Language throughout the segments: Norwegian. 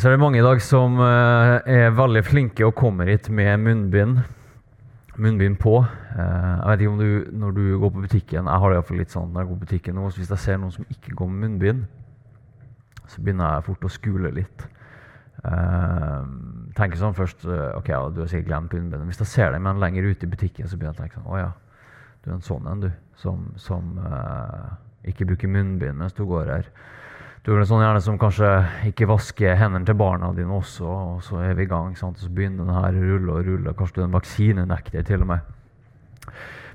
Så er det mange i dag som eh, er veldig flinke og kommer hit med munnbind. Munnbind på. Eh, jeg vet ikke om du, når du går på butikken Jeg har det iallfall litt sånn når jeg går på butikken nå, Hvis jeg ser noen som ikke går med munnbind, så begynner jeg fort å skule litt. Uh, tenker sånn først Ok, ja, du har sikkert glemt munnbindet. Hvis jeg ser deg igjen lenger ute i butikken, så begynner jeg å tenke sånn Å ja, du er en sånn en, du. Som, som uh, ikke bruker munnbind mens du går her. Du er sånn gjerne som kanskje ikke vasker hendene til barna dine også, og så er vi i gang. Sant? Så begynner den her å rulle og rulle. Kanskje du er en vaksinenekter til og med.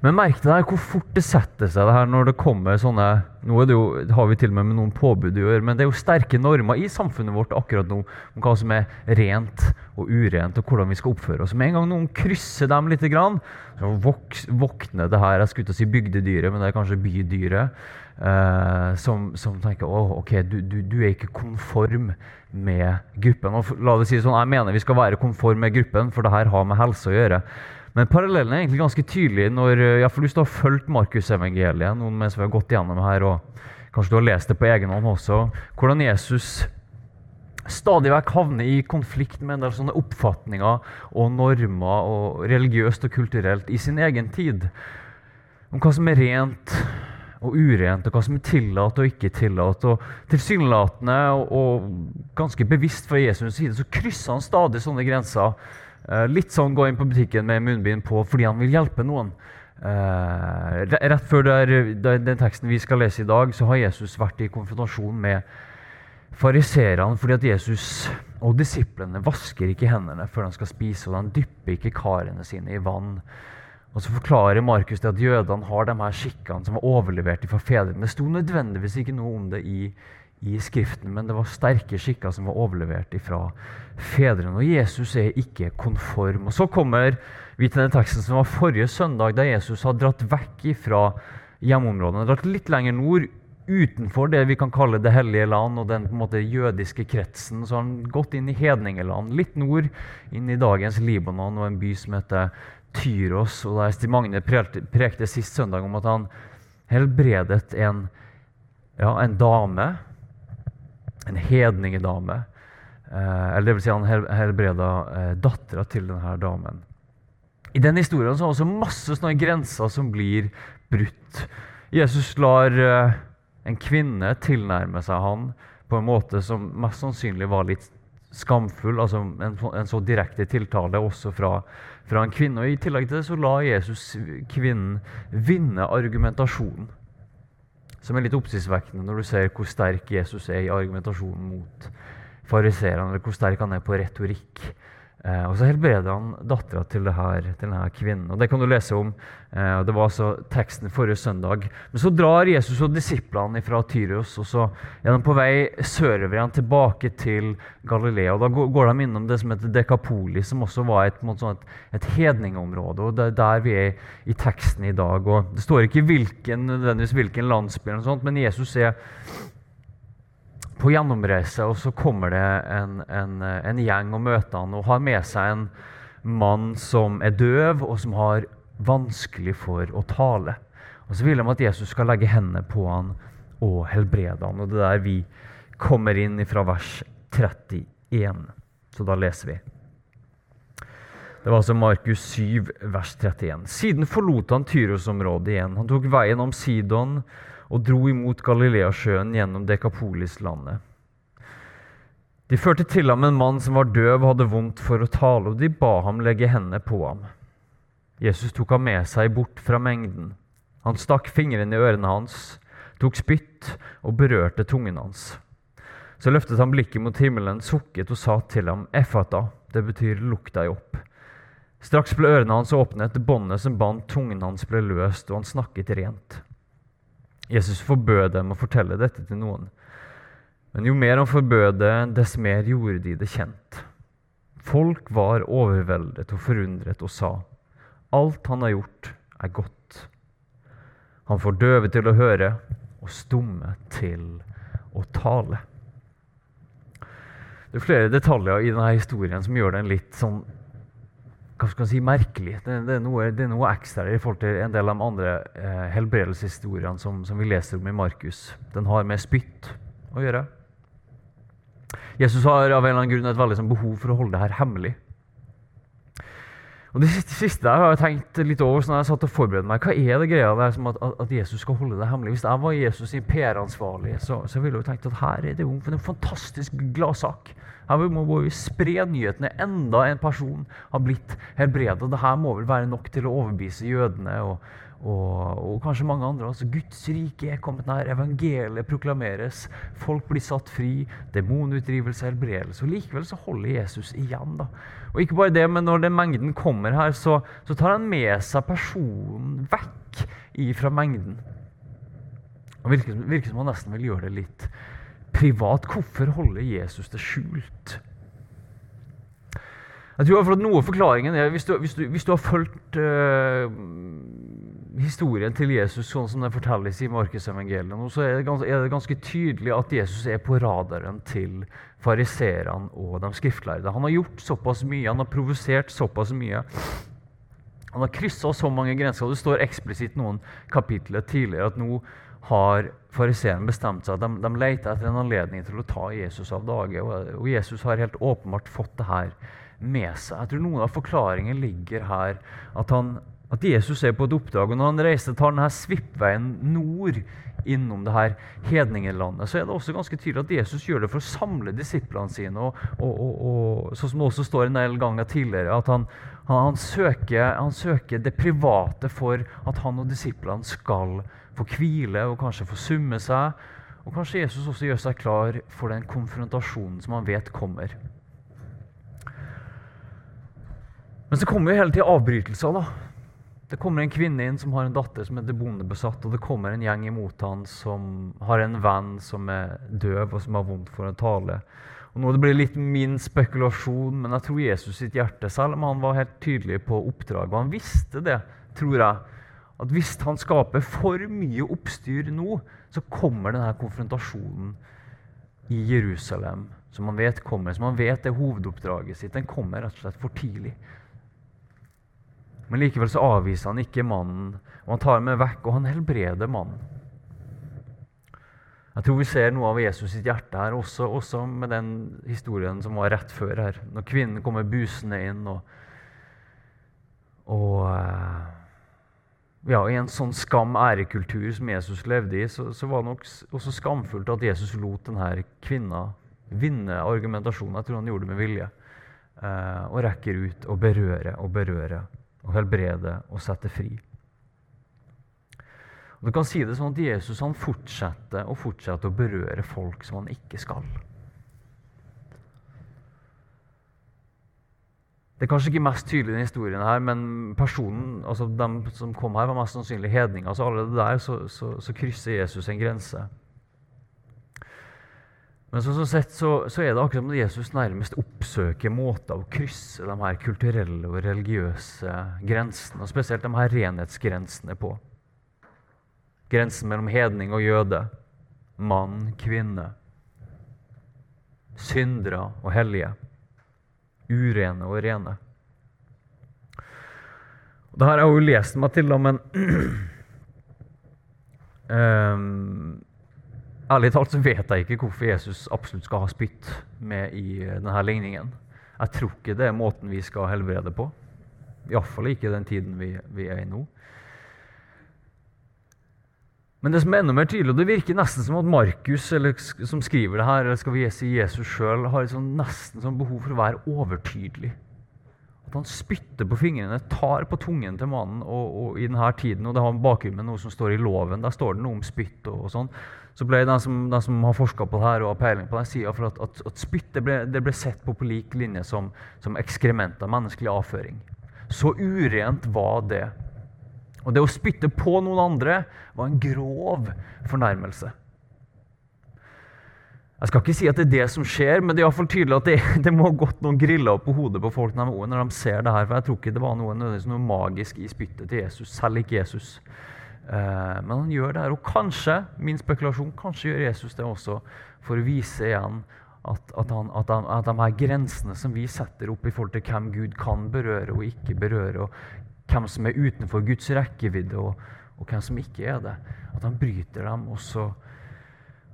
Men merk deg hvor fort det setter seg det her når det kommer sånne Nå det jo, har vi til og med med noen påbud å gjøre, men det er jo sterke normer i samfunnet vårt akkurat nå om hva som er rent og urent, og hvordan vi skal oppføre oss. Med en gang noen krysser dem litt, så våkner det her Jeg skulle ikke si bygdedyret, men det er kanskje bydyret. Uh, som, som, tenker at ok, du, du, du, er ikke konform med gruppen. Og la det si sånn, Jeg mener vi skal være konform med gruppen, for det her har med helse å gjøre. Men parallellen er egentlig ganske tydelig når eh, ja, for du har fulgt Markusevangeliet noen mens vi har gått gjennom her, og kanskje du har lest det på egen hånd også, hvordan Jesus stadig vekk havner i konflikt med en del sånne oppfatninger og normer og religiøst og kulturelt i sin egen tid. Om hva som er rent og urent, og hva som er tillatt og ikke tillatt. Og tilsynelatende og, og ganske bevisst fra Jesus' side så krysser han stadig sånne grenser. Eh, litt sånn gå inn på butikken med munnbind på fordi han vil hjelpe noen. Eh, rett før den teksten vi skal lese i dag, så har Jesus vært i konfrontasjon med fariserene fordi at Jesus og disiplene vasker ikke hendene før de skal spise, og de dypper ikke karene sine i vann. Og så forklarer Markus det at jødene har de her skikkene som var overlevert fra fedrene. Det sto nødvendigvis ikke noe om det i, i, Skriften, men det var sterke skikker som var overlevert fra fedrene. Og Jesus er ikke konform. Og Så kommer vi til den teksten som var forrige søndag, da Jesus har dratt vekk fra hjemmeområdene. Dratt litt lenger nord, utenfor det vi kan kalle Det hellige land og den på en måte jødiske kretsen. Så har han gått inn i hedningeland, litt nord, inn i dagens Libanon og en by som heter Tyros. Og der Stig Magne prekte sist søndag om at han helbredet en, ja, en dame. En hedningedame. Eh, eller det vil si han helbreda eh, dattera til denne damen. I den historien så er det også masse sånne grenser som blir brutt. Jesus lar eh, en kvinne tilnærme seg han på en måte som mest sannsynlig var litt skamfull. altså En, en så direkte tiltale også fra fra en kvinne. Og I tillegg til det så la Jesus kvinnen vinne argumentasjonen. Som er litt oppsiktsvekkende når du ser hvor sterk Jesus er i argumentasjonen mot fariseerne, eller hvor sterk han er på retorikk. Eh, og så helbreder han dattera til, til, denne kvinnen. og Det kan du lese om. Eh, Det var altså teksten forrige søndag. Men så drar Jesus og disiplene fra Tyrios, og så er de på vei sørover igjen tilbake til Galilea. og Da går de innom det som heter Dekapoli, som også var et, sånn et, et hedningområde. og Det er der vi er i teksten i dag. og Det står ikke hvilken, nødvendigvis hvilken landsby, men Jesus er på gjennomreise, og så kommer det en, en, en, gjeng og møter han og har med seg en mann som er døv, og som har vanskelig for å tale. Og Så vil de at Jesus skal legge hendene på han og helbrede han. Og Det er der vi kommer inn fra vers 31. Så da leser vi. Det var altså Markus 7, vers 31. Siden forlot han Tyros-området igjen. Han tok veien om Sidon og dro imot Galileasjøen gjennom Dekapolis-landet. De førte til ham en mann som var døv og hadde vondt for å tale, og de ba ham legge hendene på ham. Jesus tok ham med seg bort fra mengden. Han stakk fingrene i ørene hans, tok spytt og berørte tungen hans. Så løftet han blikket mot himmelen, sukket og sa til ham, Effata, det betyr lukk deg opp. Straks ble ørene hans åpnet, båndet som bandt tungen hans ble løst, og han snakket rent. Jesus forbød dem å fortelle dette til noen. Men jo mer han forbød det, dess mer gjorde de det kjent. Folk var overveldet og forundret og sa, alt han har gjort, er godt. Han får døve til å høre og stumme til å tale. Det er flere detaljer i denne historien som gjør den litt sånn hva skal man si, merkelig. Det, det, er noe, det, er noe, ekstra i forhold til en del av de andre eh, helbredelseshistoriene som, som, vi leser om i Markus. Den har med spytt å gjøre. Jesus har av en eller annen grunn et veldig sånn, behov for å holde det her hemmelig. Og Det siste jeg har jeg tenkt litt over når jeg satt og forberedte meg. Hva er det greia der som at, at, Jesus skal holde det hemmelig? Hvis jeg var Jesus sin PR-ansvarlig, så, så, ville jeg tenkt at her er det jo en fantastisk gladsak. Her må vi spre nyhetene. Enda en person har blitt helbredet. Dette må vel være nok til å overbevise jødene og, og, og, kanskje mange andre. Altså, Guds rike er kommet nær. Evangeliet proklameres. Folk blir satt fri. Demonutdrivelse, helbredelse. Og Likevel så holder Jesus igjen. da. Og ikke bare det, men når den mengden kommer her, så, så tar han med seg personen vekk fra mengden. Og virker, virker som han nesten vil gjøre det litt privat. Hvorfor holder Jesus det skjult? Jeg tror at Noe av forklaringen er hvis du, hvis du, hvis du har fulgt uh, historien til Jesus sånn som den fortelles i Markusevangeliet, så er det, ganske, er det ganske tydelig at Jesus er på radaren til fariseerne og de skriftlærde. Han har gjort såpass mye, han har provosert såpass mye. Han har kryssa så mange grenser. Det står eksplisitt noen kapitler tidligere at nå har fariseerne bestemt seg de, de leter etter en anledning til å ta Jesus av dage. Og, og Jesus har helt åpenbart fått det her med seg. Jeg tror Noen av forklaringen ligger her. At, han, at Jesus er på et oppdrag. og Når han reiser, tar denne svippveien nord innom det her hedningelandet, så er det også ganske tydelig at Jesus gjør det for å samle disiplene sine. Og, og, og, og sånn som det også står en del ganger tidligere, at han, han, han, søker, han søker det private for at han og disiplene skal få hvile og kanskje få summe seg. Og kanskje Jesus også gjør seg klar for den konfrontasjonen som han vet kommer. Men så kommer jo hele tida avbrytelser. da. Det kommer en kvinne inn som har en datter som er bondebesatt, og det kommer en gjeng imot han som har en venn som er døv og som har vondt for å tale. Og nå det blir litt min spekulasjon, men jeg tror Jesus sitt hjerte, selv om han var helt tydelig på oppdraget, og han visste det, tror jeg, at hvis han skaper for mye oppstyr nå, så kommer denne konfrontasjonen i Jerusalem, som han vet kommer, som han vet er hovedoppdraget sitt, den kommer rett og slett for tidlig. Men likevel så avviser han ikke mannen, og han tar med vekk, og han helbreder mannen. Jeg tror vi ser noe av Jesus sitt hjerte her, også, også med den historien som var rett før her. Når kvinnen kommer busende inn og, og eh, ja, I en sånn skam-ærekultur som Jesus levde i, så, så, var det nok også skamfullt at Jesus lot denne kvinna vinne argumentasjonen. Jeg tror han gjorde det med vilje. Eh, og rekker ut og berører og berøre og helbrede og sette fri. Og du kan si det sånn at Jesus han fortsetter og fortsetter å berøre folk som han ikke skal. Det er kanskje ikke mest tydelig i denne historien, her, men personen, altså de som kom her, var mest sannsynlig hedninger. Så allerede der så, så, så krysser Jesus en grense. Men sånn sett så, så, er det akkurat som Jesus nærmest oppsøker måter å krysse de her kulturelle og religiøse grensene, og spesielt de her renhetsgrensene på. Grensen mellom hedning og jøde, mann, kvinne, syndere og hellige urene og rene. Og det har jeg jo lest meg til, da, men um, Ærlig talt så vet jeg ikke hvorfor Jesus absolutt skal ha spytt med i denne ligningen. Jeg tror ikke det er måten vi skal helbrede på. Iallfall ikke den tiden vi, vi er i nå. Men det som er enda mer tydelig, og det virker nesten som at Markus, eller, som skriver det her, eller skal vi si Jesus sjøl, har sånn, nesten sånn behov for å være overtydelig. At han spytter på fingrene, tar på tungen til mannen og, og i denne tiden. Og det har bakgrunn med noe som står i loven. Der står det noe om spytt og, og sånn. Så ble den som, de som har forska på det her og har peiling på det, sier for at, at, at spytt ble, ble, sett på på lik linje som, som ekskrement av menneskelig avføring. Så urent var det. Og det å spytte på noen andre var en grov fornærmelse. Jeg skal ikke si at det er det som skjer, men det er i hvert fall tydelig at det, det må ha gått noen griller på hodet på folk de, når de ser det her. For jeg tror ikke det var noe, noe magisk i spyttet til Jesus, selv ikke Jesus. Eh, men han gjør det her. Og kanskje, min spekulasjon, kanskje gjør Jesus det også for å vise igjen at, at, han, at, han, at de her grensene som vi setter opp i forhold til hvem Gud kan berøre og ikke berøre, og hvem som er utenfor Guds rekkevidde, og, og hvem som ikke er det, at han bryter dem. og så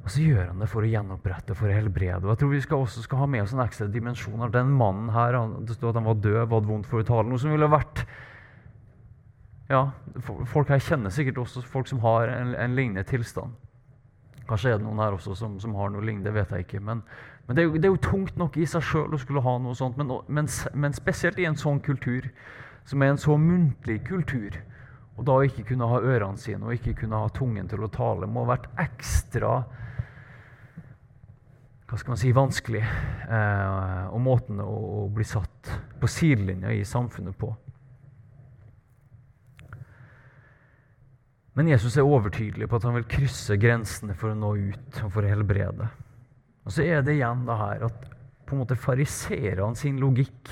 og så gjør han det for å gjenopprette, for å helbrede. Og jeg tror vi skal også skal ha med oss en ekstra dimensjon. Den mannen her, Det står at han var død, hadde vondt for å tale. Noe som ville vært ja, Folk her kjenner sikkert også folk som har en, en lignende tilstand. Kanskje er det noen her også som, som har noe lignende, vet jeg ikke. Men, men det, er jo, det, er jo, tungt nok i seg sjøl å skulle ha noe sånt. Men, men, men, spesielt i en sånn kultur, som er en så muntlig kultur. Og da å ikke kunne ha ørene sine og ikke kunne ha tungen til å tale, må ha vært ekstra hva skal man si, vanskelig. Eh, og måten å, å, bli satt på sidelinja i samfunnet på. Men Jesus er overtydelig på at han vil krysse grensene for å nå ut og for å helbrede. Og så er det igjen det her at på en måte fariserer han sin logikk,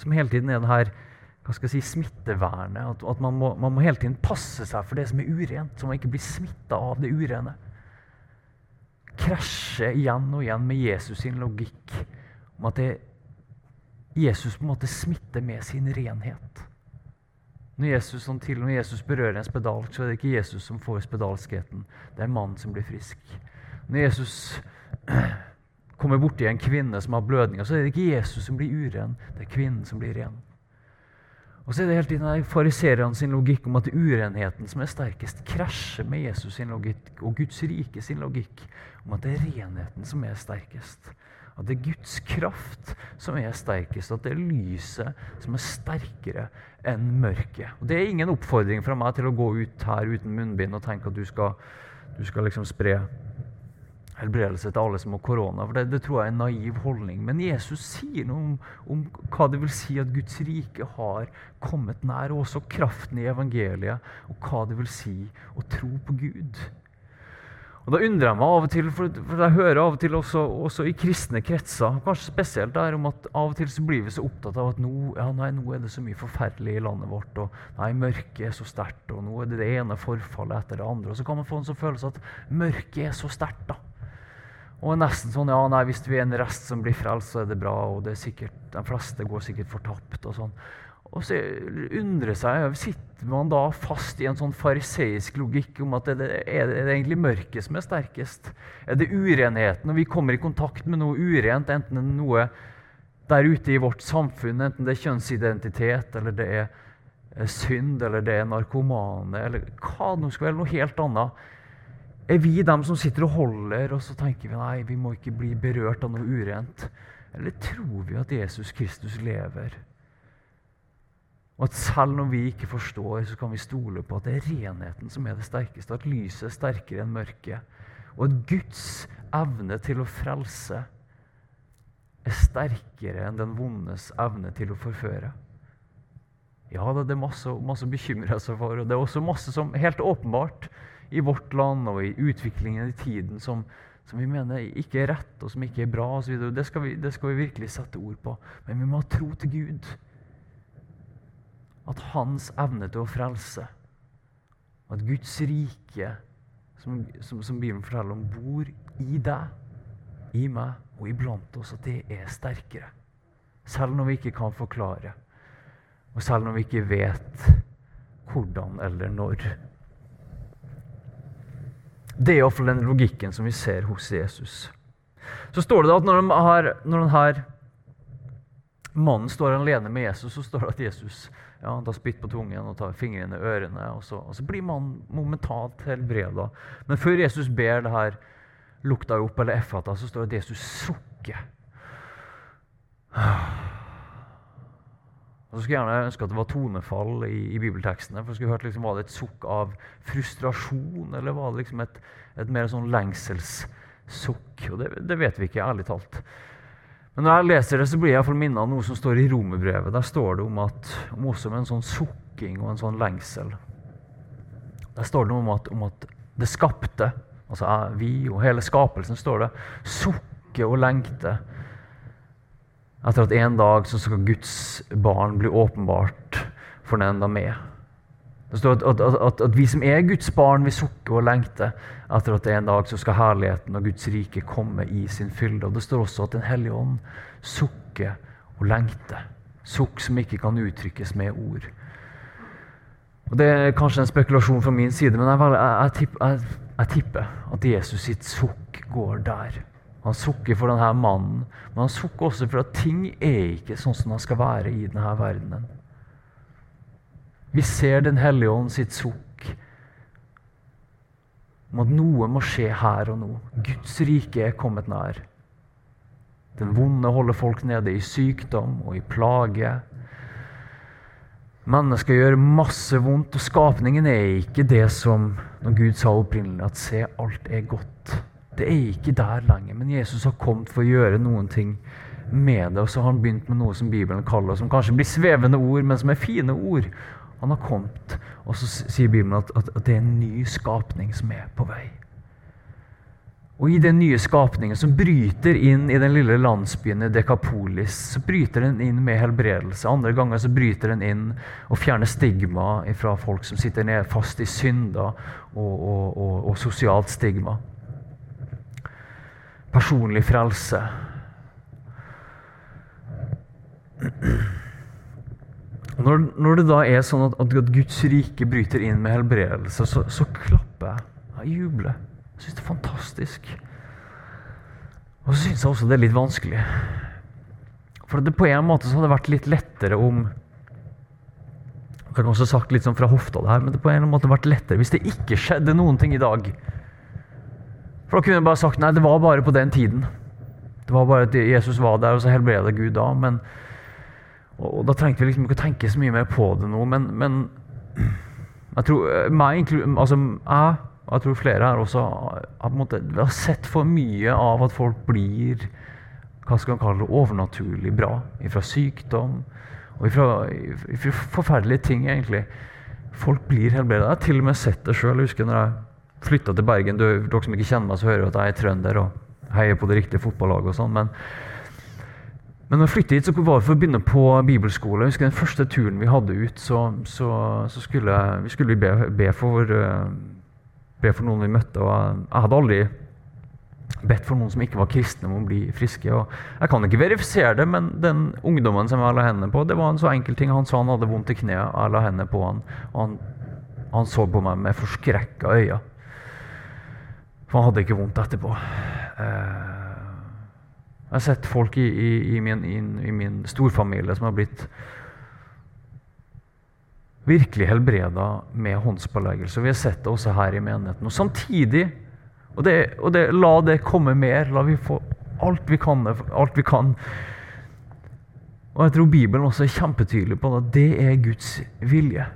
som hele tiden er det her hva skal jeg si, smittevernet. At, at man, må, man, må, hele tiden passe seg for det som er urent, så man ikke blir smitta av det urene Krasje igjen og igjen med Jesus sin logikk om at det, Jesus på en måte smitter med sin renhet. Når Jesus, sånn til, når Jesus berører en spedalsk, så er det ikke Jesus som får spedalskheten. Det er mannen som blir frisk. Når Jesus kommer borti en kvinne som har blødninger, så er det ikke Jesus som blir uren, det er kvinnen som blir ren. Og så er det hele tiden fariseerne sin logikk om at urenheten som er sterkest, krasjer med Jesus sin logikk og Guds rike sin logikk om at det er renheten som er sterkest. At det er Guds kraft som er sterkest. At det er lyset som er sterkere enn mørket. Og Det er ingen oppfordring fra meg til å gå ut her uten munnbind og tenke at du skal, du skal liksom spre helbredelse til alle som har korona. for det, det, tror jeg er en naiv holdning. Men Jesus sier noe om, om, hva det vil si at Guds rike har kommet nær, og også kraften i evangeliet, og hva det vil si å tro på Gud. Og Da undrer jeg meg av og til, for, jeg hører av og til også, også, i kristne kretser, kanskje spesielt der, om at av og til så blir vi så opptatt av at nå, ja, nei, nå er det så mye forferdelig i landet vårt, og nei, mørket er så sterkt, og nå er det det ene forfallet etter det andre. Og så kan man få en sånn følelse at mørket er så sterkt, da. Og nesten sånn ja, nei, Hvis vi er en rest som blir frelst, så er det bra. og det er sikkert, De fleste går sikkert fortapt. Og sånn. Og så undrer seg, Sitter man da fast i en sånn fariseisk logikk om at det, er, det, egentlig mørket som er sterkest? Er det urenheten? Når vi kommer i kontakt med noe urent, enten det er noe der ute i vårt samfunn, enten det er kjønnsidentitet, eller det er synd, eller det er narkomane, eller hva det nå skal være, noe helt annet er vi dem som sitter og holder, og så tenker vi nei, vi må ikke bli berørt av noe urent? Eller tror vi at Jesus Kristus lever? Og at selv når vi ikke forstår, så kan vi stole på at det er renheten som er det sterkeste. At lyset er sterkere enn mørket. Og at Guds evne til å frelse er sterkere enn den vondes evne til å forføre. Ja, det er masse, masse å bekymre seg for, og det er også masse som helt åpenbart i vårt land og i utviklingen i tiden som, som vi mener ikke er rett, og som ikke er bra osv. Det, skal vi, det skal vi virkelig sette ord på. Men vi må ha tro til Gud. At hans evne til å frelse, at Guds rike, som, som, som Bibelen forteller om, bor i deg, i meg og iblant oss, at det er sterkere. Selv når vi ikke kan forklare, og selv når vi ikke vet hvordan eller når. Det er iallfall den logikken som vi ser hos Jesus. Så står det at når, de har, når denne mannen står alene med Jesus, så står det at Jesus ja, tar spytt på tungen og tar fingrene i ørene. Og så, og så blir mannen momentalt helbreda. Men før Jesus ber det her lukta opp, eller effata, så står det at Jesus sukker. Og så skulle jeg gjerne ønske at det var tonefall i, i bibeltekstene. for jeg skulle hørt liksom, Var det et sukk av frustrasjon, eller var det liksom et, et mer sånn lengselssukk? Og det, det, vet vi ikke, ærlig talt. Men når jeg leser det, så blir jeg minnet av noe som står i romerbrevet. Der står det om, at, om også med en sånn sukking og en sånn lengsel. Der står det om at, om at det skapte altså vi og hele skapelsen, står det, sukker og lengter etter at en dag så skal Guds barn bli åpenbart for den enda med. Det står at, at, at, at, vi som er Guds barn, vil sukke og lengte etter at en dag så skal herligheten og Guds rike komme i sin fylde. Og Det står også at Den hellige ånd sukker og lengter. Sukk som ikke kan uttrykkes med ord. Og Det er kanskje en spekulasjon fra min side, men jeg, jeg, jeg, tipper, jeg tipper at Jesus sitt sukk går der. Han sukker for denne mannen, men han sukker også for at ting er ikke sånn som han skal være i denne verdenen. Vi ser Den hellige ånd sitt sukk om at noe må skje her og nå. Guds rike er kommet nær. Den vonde holder folk nede i sykdom og i plage. Mennesker gjør masse vondt, og skapningen er ikke det som når Gud sa opprinnelig at se, alt er godt. Det er ikke der lenger, men Jesus har kommet for å gjøre noen ting med det. Og så har han begynt med noe som Bibelen kaller, som kanskje blir svevende ord, men som er fine ord. Han har kommet, og så sier Bibelen at, at, at, det er en ny skapning som er på vei. Og i den nye skapningen som bryter inn i den lille landsbyen i Dekapolis, så bryter den inn med helbredelse. Andre ganger så bryter den inn og fjerner stigma fra folk som sitter ned fast i synder og, og, og, og sosialt stigma. Personlig frelse. Når, når, det da er sånn at, at, Guds rike bryter inn med helbredelse, så, så klapper jeg. Jeg jubler. Jeg syns det er fantastisk. Og så syns jeg også det er litt vanskelig. For det på en måte så hadde det vært litt lettere om Jeg kan også sagt litt sånn fra hofta det her, men det på en måte vært lettere hvis det ikke skjedde noen ting i dag. For da kunne jeg bare sagt nei, det var bare på den tiden. Det var bare at Jesus var der, og så helbreda Gud da. men og Da trengte vi liksom ikke å tenke så mye mer på det nå, men, men jeg tror eh, meg, altså jeg, jeg tror flere her også har, måte, har sett for mye av at folk blir hva skal man kalle det, overnaturlig bra. Fra sykdom og fra, forferdelige ting, egentlig. Folk blir helbredet. Jeg har til og med sett det sjøl. Jeg husker når jeg flytta til Bergen. Dere som ikke kjenner meg, så hører at jeg er trønder og heier på det riktige fotballaget. og sånn, men men når vi flyttet hit, så var det for å begynne på bibelskole. Jeg husker Den første turen vi hadde ut, så, så, så skulle vi skulle be, be, for, uh, be, for, noen vi møtte. og Jeg hadde aldri bedt for noen som ikke var kristne, om å bli friske. og Jeg kan ikke verifisere det, men den ungdommen som jeg la hendene på, det var en så enkel ting. Han sa han hadde vondt i kneet, jeg la hendene på han, og han, han så på meg med forskrekka øyne. For han hadde ikke vondt etterpå. Uh, jeg har sett folk i, i, i, min, i min, storfamilie som har blitt virkelig helbreda med håndspåleggelse. Vi har sett det også her i menigheten. Og samtidig, og, det, og det, la det komme mer, la vi få alt vi kan. Alt vi kan. Og jeg tror Bibelen også er kjempetydelig på at det er Guds vilje.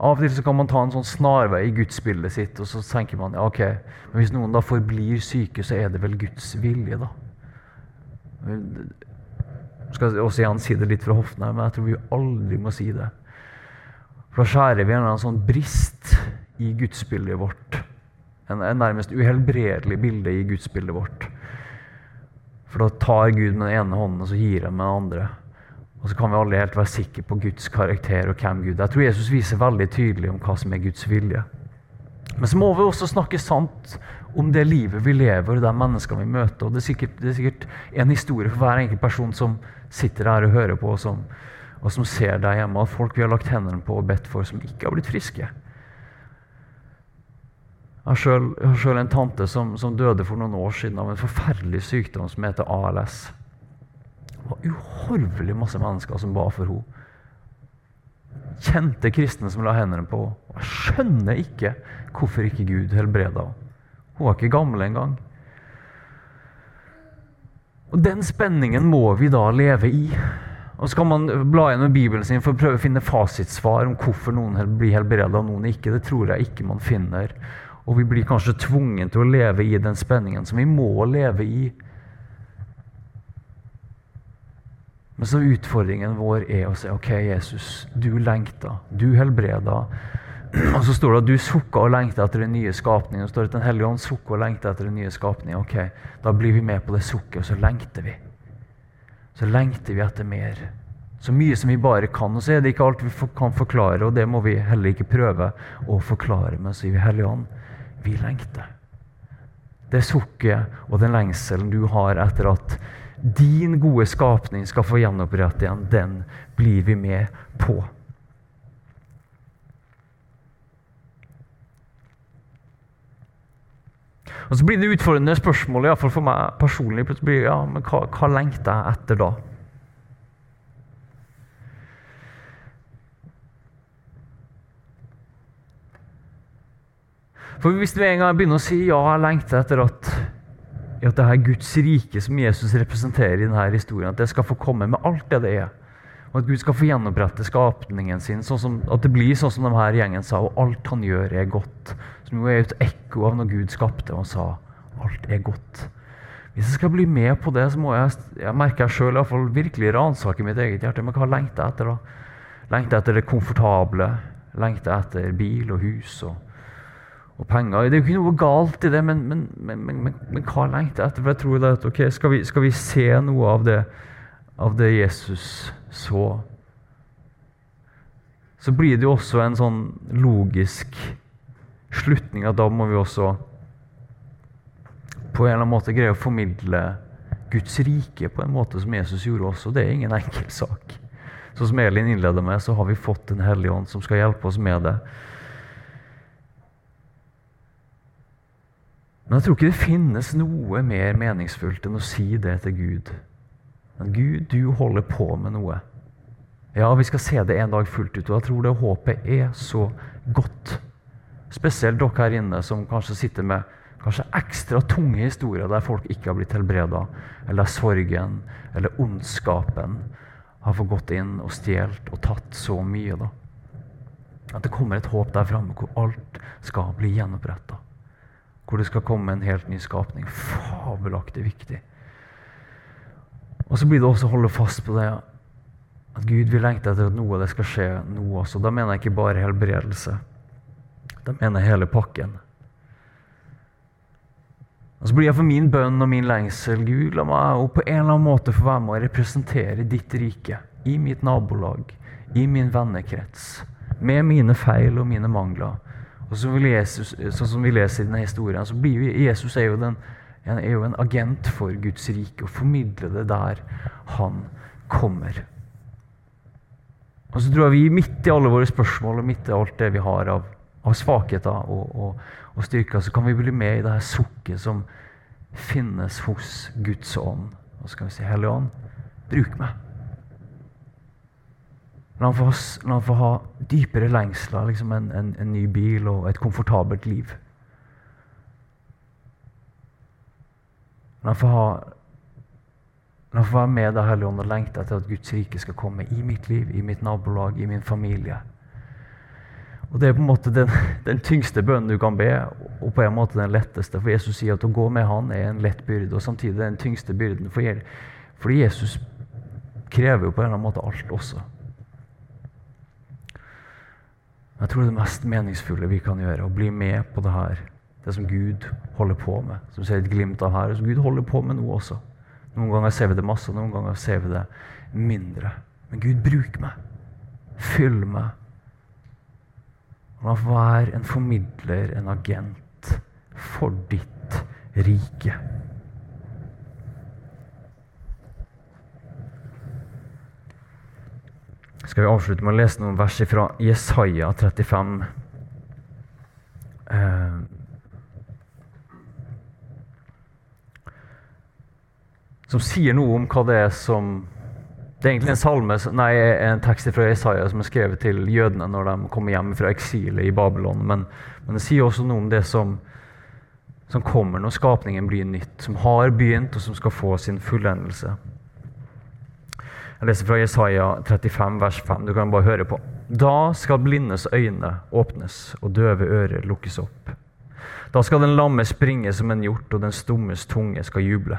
Av og til så kan man ta en sånn snarvei i gudsbildet sitt, og så tenker man ja, ok, men hvis noen da forblir syke, så er det vel Guds vilje, da. Jeg skal også igjen si det litt fra hoften her, men jeg tror vi aldri må si det. For da skjærer vi en sånn brist i gudsbildet vårt. En, en nærmest uhelbredelig bilde i gudsbildet vårt. For da tar Gud med den ene hånden, og så gir han med den andre. Og så kan vi aldri helt være sikre på Guds karakter og hvem Gud er. Jeg tror Jesus viser veldig tydelig om hva som er Guds vilje. Men så må vi også snakke sant om det livet vi lever, og de menneskene vi møter. Og det er, sikkert, det er sikkert en historie for hver enkelt person som sitter her og hører på, og som, og som ser deg hjemme, at folk vi har lagt hendene på og bedt for, som ikke har blitt friske. Jeg har sjøl en tante som, som døde for noen år siden av en forferdelig sykdom som heter ALS var uhorvelig masse mennesker som ba for henne. Kjente kristne som la hendene på henne. Jeg skjønner ikke hvorfor ikke Gud helbreda henne. Hun var ikke gammel engang. Og Den spenningen må vi da leve i. Og Så kan man bla gjennom Bibelen sin for å prøve å finne fasitsvar om hvorfor noen blir helbreda og noen ikke. Det tror jeg ikke man finner. Og vi blir kanskje tvunget til å leve i den spenningen som vi må leve i Men så utfordringen vår er å si OK, Jesus, du lengta, du helbreda. og så står det at du sukker og lengter etter den nye skapningen. Og står det at Den hellige ånd sukker og lengter etter den nye skapningen. Ok, Da blir vi med på det sukket, og så lengter vi. Så lengter vi etter mer. Så mye som vi bare kan. Og så er det ikke alt vi kan forklare, og det må vi heller ikke prøve å forklare. Men så sier vi Hellige ånd, vi lengter. Det sukket og den lengselen du har etter at din gode skapning skal få gjenopprette igjen, den blir vi med på. Og Så blir det utfordrende spørsmål, iallfall for meg personlig. Blir, ja, men hva, hva lengter jeg etter da? For Hvis du en gang begynner å si ja, jeg lengter etter at, at det er Guds rike som Jesus representerer i denne historien, at det skal få komme med alt det det er, og at Gud skal få gjenopprette skapningen sin, sånn som, at det blir sånn som de her gjengen sa, og alt han gjør, er godt. Som jo er et ekko av når Gud skapte og sa alt er godt. Hvis jeg skal bli med på det, så må jeg, jeg merker jeg sjøl virkelig ransake mitt eget hjerte. Men hva lengter jeg etter? da? Lengter jeg etter det komfortable? Lengter jeg etter bil og hus og, og penger? Det er jo ikke noe galt i det, men, men, men, men hva lengter jeg etter? For jeg tror det at, ok, skal vi, skal vi se noe av det, av det Jesus så så blir det jo også en sånn logisk slutning at da må vi også på en eller annen måte greie å formidle Guds rike på en måte som Jesus gjorde også. Det er ingen enkel sak. Så som Elin innleder med, så har vi fått Den hellige ånd som skal hjelpe oss med det. Men jeg tror ikke det finnes noe mer meningsfullt enn å si det til Gud. Men Gud, du holder på med noe. Ja, vi skal se det en dag fullt ut, og jeg tror det håpet er så godt. Spesielt dere her inne som kanskje sitter med kanskje ekstra tunge historier der folk ikke har blitt helbreda, eller der sorgen eller ondskapen har fått gått inn og stjålet og tatt så mye. da. At det kommer et håp der framme hvor alt skal bli gjenoppretta. Hvor det skal komme en helt ny skapning. Fabelaktig viktig. Og så blir det også å holde fast på det at Gud vil lengte etter at noe av det skal skje nå også. Da mener jeg ikke bare helbredelse. Da mener jeg hele pakken. Og Så blir jeg for min bønn og min lengsel Gud, la meg på en eller annen måte få være med å representere ditt rike i mitt nabolag, i min vennekrets, med mine feil og mine mangler. Og så vil Jesus, Sånn som vi leser i denne historien, så blir Jesus er jo, den, er jo en agent for Guds rike og formidler det der han kommer. Og så tror jeg vi midt i alle våre spørsmål og midt i alt det vi har av, av svakheter og, og, og, styrker, så kan vi bli med i det her sukket som finnes hos Guds ånd. Og så kan vi si, Hellige ånd, bruk meg. La han få, få ha dypere lengsler, liksom en, en, en ny bil og et komfortabelt liv. La han få ha La få være med deg, Hellige Ånd, og lengte etter at Guds rike skal komme i mitt liv, i mitt nabolag, i min familie. Og Det er på en måte den, den, tyngste bønnen du kan be, og på en måte den letteste. For Jesus sier at å gå med Han er en lett byrde, og samtidig den tyngste byrden. For, Jesus krever jo på en eller annen måte alt også. Jeg tror det mest meningsfulle vi kan gjøre, å bli med på det her. Det som Gud holder på med. Som ser et glimt av her. Og som Gud holder på med nå også. Noen ganger ser vi det masse, noen ganger ser vi det mindre. Men Gud, bruk meg. Fyll meg. La meg være en formidler, en agent, for ditt rike. Skal vi avslutte med å lese noen vers fra Jesaja 35? Eh, som sier noe om hva det er som Det er egentlig en salme, nei, en tekst fra Jesaja som er skrevet til jødene når de kommer hjem fra eksilet i Babylon. Men, men, det sier også noe om det som, som kommer når skapningen blir nytt. Som har begynt, og som skal få sin fullendelse. Jeg leser fra Jesaja 35, vers 5. Du kan bare høre på. Da skal blindes øyne åpnes, og døve ører lukkes opp. Da skal den lamme springe som en hjort, og den stummes tunge skal juble.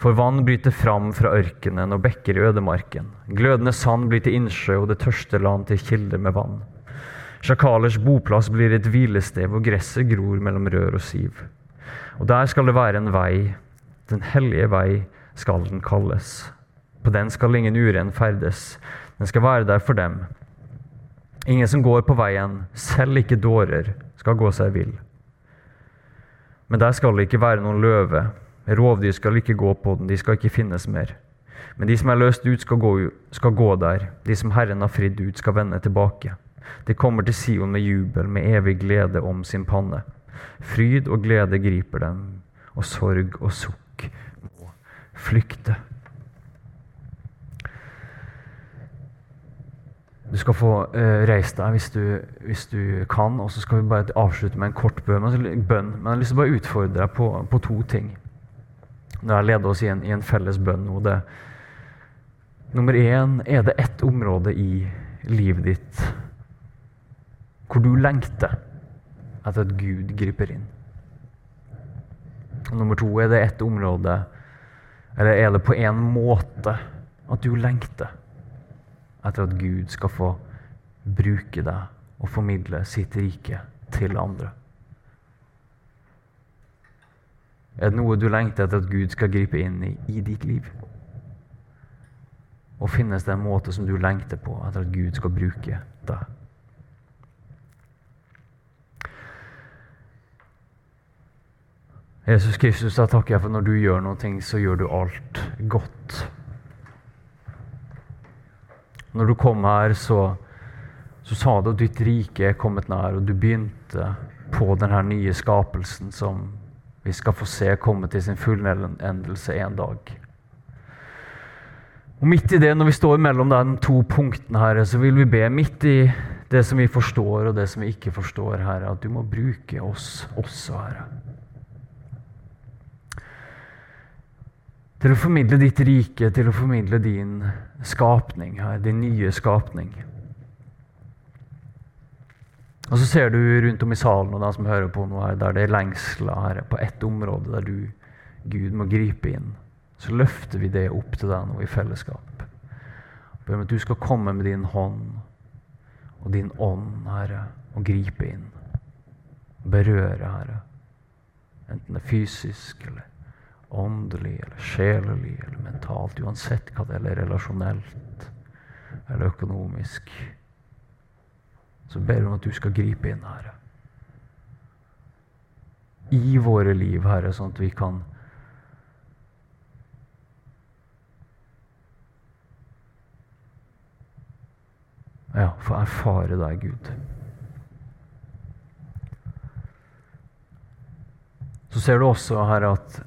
For vann bryter fram fra ørkenen og bekker i ødemarken. Glødende sand blir til innsjø, og det tørste land til kilder med vann. Sjakalers boplass blir et hvilested hvor gresset gror mellom rør og siv. Og der skal det være en vei, den hellige vei skal den kalles. På den skal ingen uren ferdes, den skal være der for dem. Ingen som går på veien, selv ikke dårer, skal gå seg vill. Men der skal det ikke være noen løve, rovdyr skal ikke gå på den, de skal ikke finnes mer. Men de som er løst ut, skal gå, skal gå der, de som Herren har fridd ut, skal vende tilbake. De kommer til Sion med jubel, med evig glede om sin panne. Fryd og glede griper dem, og sorg og sukk må flykte. Du skal få uh, reise deg hvis du, hvis du, kan, og så skal vi bare avslutte med en kort bønn. Men, bønn. Men jeg har lyst til å bare utfordre deg på, på to ting. Når jeg leder oss i en, i en felles bønn nå. Det, nummer én er det ett område i livet ditt hvor du lengter etter at Gud griper inn. Og nummer to er det ett område, eller er det på en måte at du lengter etter at Gud skal få bruke deg og formidle sitt rike til andre? Er det noe du lengter etter at Gud skal gripe inn i i ditt liv? Og finnes det en måte som du lengter på etter at Gud skal bruke deg? Jesus Kristus, jeg takker for når du gjør noe, så gjør du alt godt. Når du kom her, så, så sa du at ditt rike er kommet nær, og du begynte på denne nye skapelsen som vi skal få se komme til sin fullendelse en dag. Og Midt i det, når vi står mellom de to punktene, her, så vil vi be midt i det som vi forstår, og det som vi ikke forstår, Herre, at du må bruke oss også, Herre. Til å formidle ditt rike, til å formidle din skapning her, din nye skapning. Og så ser du rundt om i salen og de som hører på noe her, der det er lengsler her på ett område der du, Gud, må gripe inn. Så løfter vi det opp til deg nå i fellesskap. Ber om at du skal komme med din hånd og din ånd, Herre, og gripe inn. Berøre, Herre. Enten det er fysisk eller åndelig eller sjelelig eller mentalt, uansett hva det er, eller relasjonelt eller økonomisk, så ber vi om at du skal gripe inn, Herre. I våre liv, Herre, sånn at vi kan Ja, få erfare deg, Gud. Så ser du også, Herre, at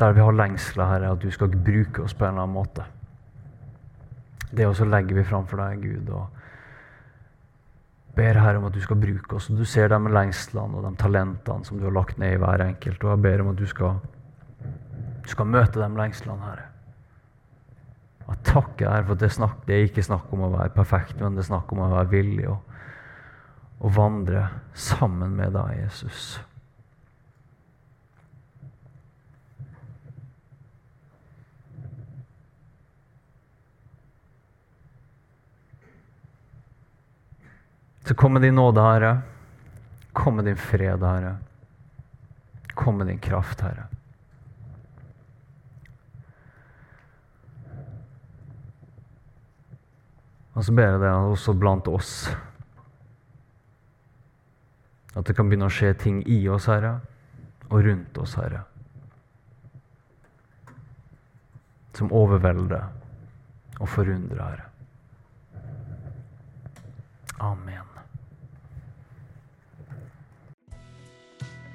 Der vi har lengsler, Herre, at du skal bruke oss på en eller annen måte. Det også legger vi fram for deg, Gud, og ber Herre om at du skal bruke oss. Du ser de lengslene og de talentene som du har lagt ned i hver enkelt. Og jeg ber om at du skal, du skal møte de lengslene, Herre. Og jeg takker Herre for at det, snakk, det er ikke snakk om å være perfekt, men det er snakk om å være villig og, og vandre sammen med deg, Jesus. Så kom med din nåde, Herre. Kom med din fred, Herre. Kom med din kraft, Herre. Og så ber jeg deg også blant oss at det kan begynne å skje ting i oss, Herre, og rundt oss, Herre, som overvelder og forundrer, Herre. Amen.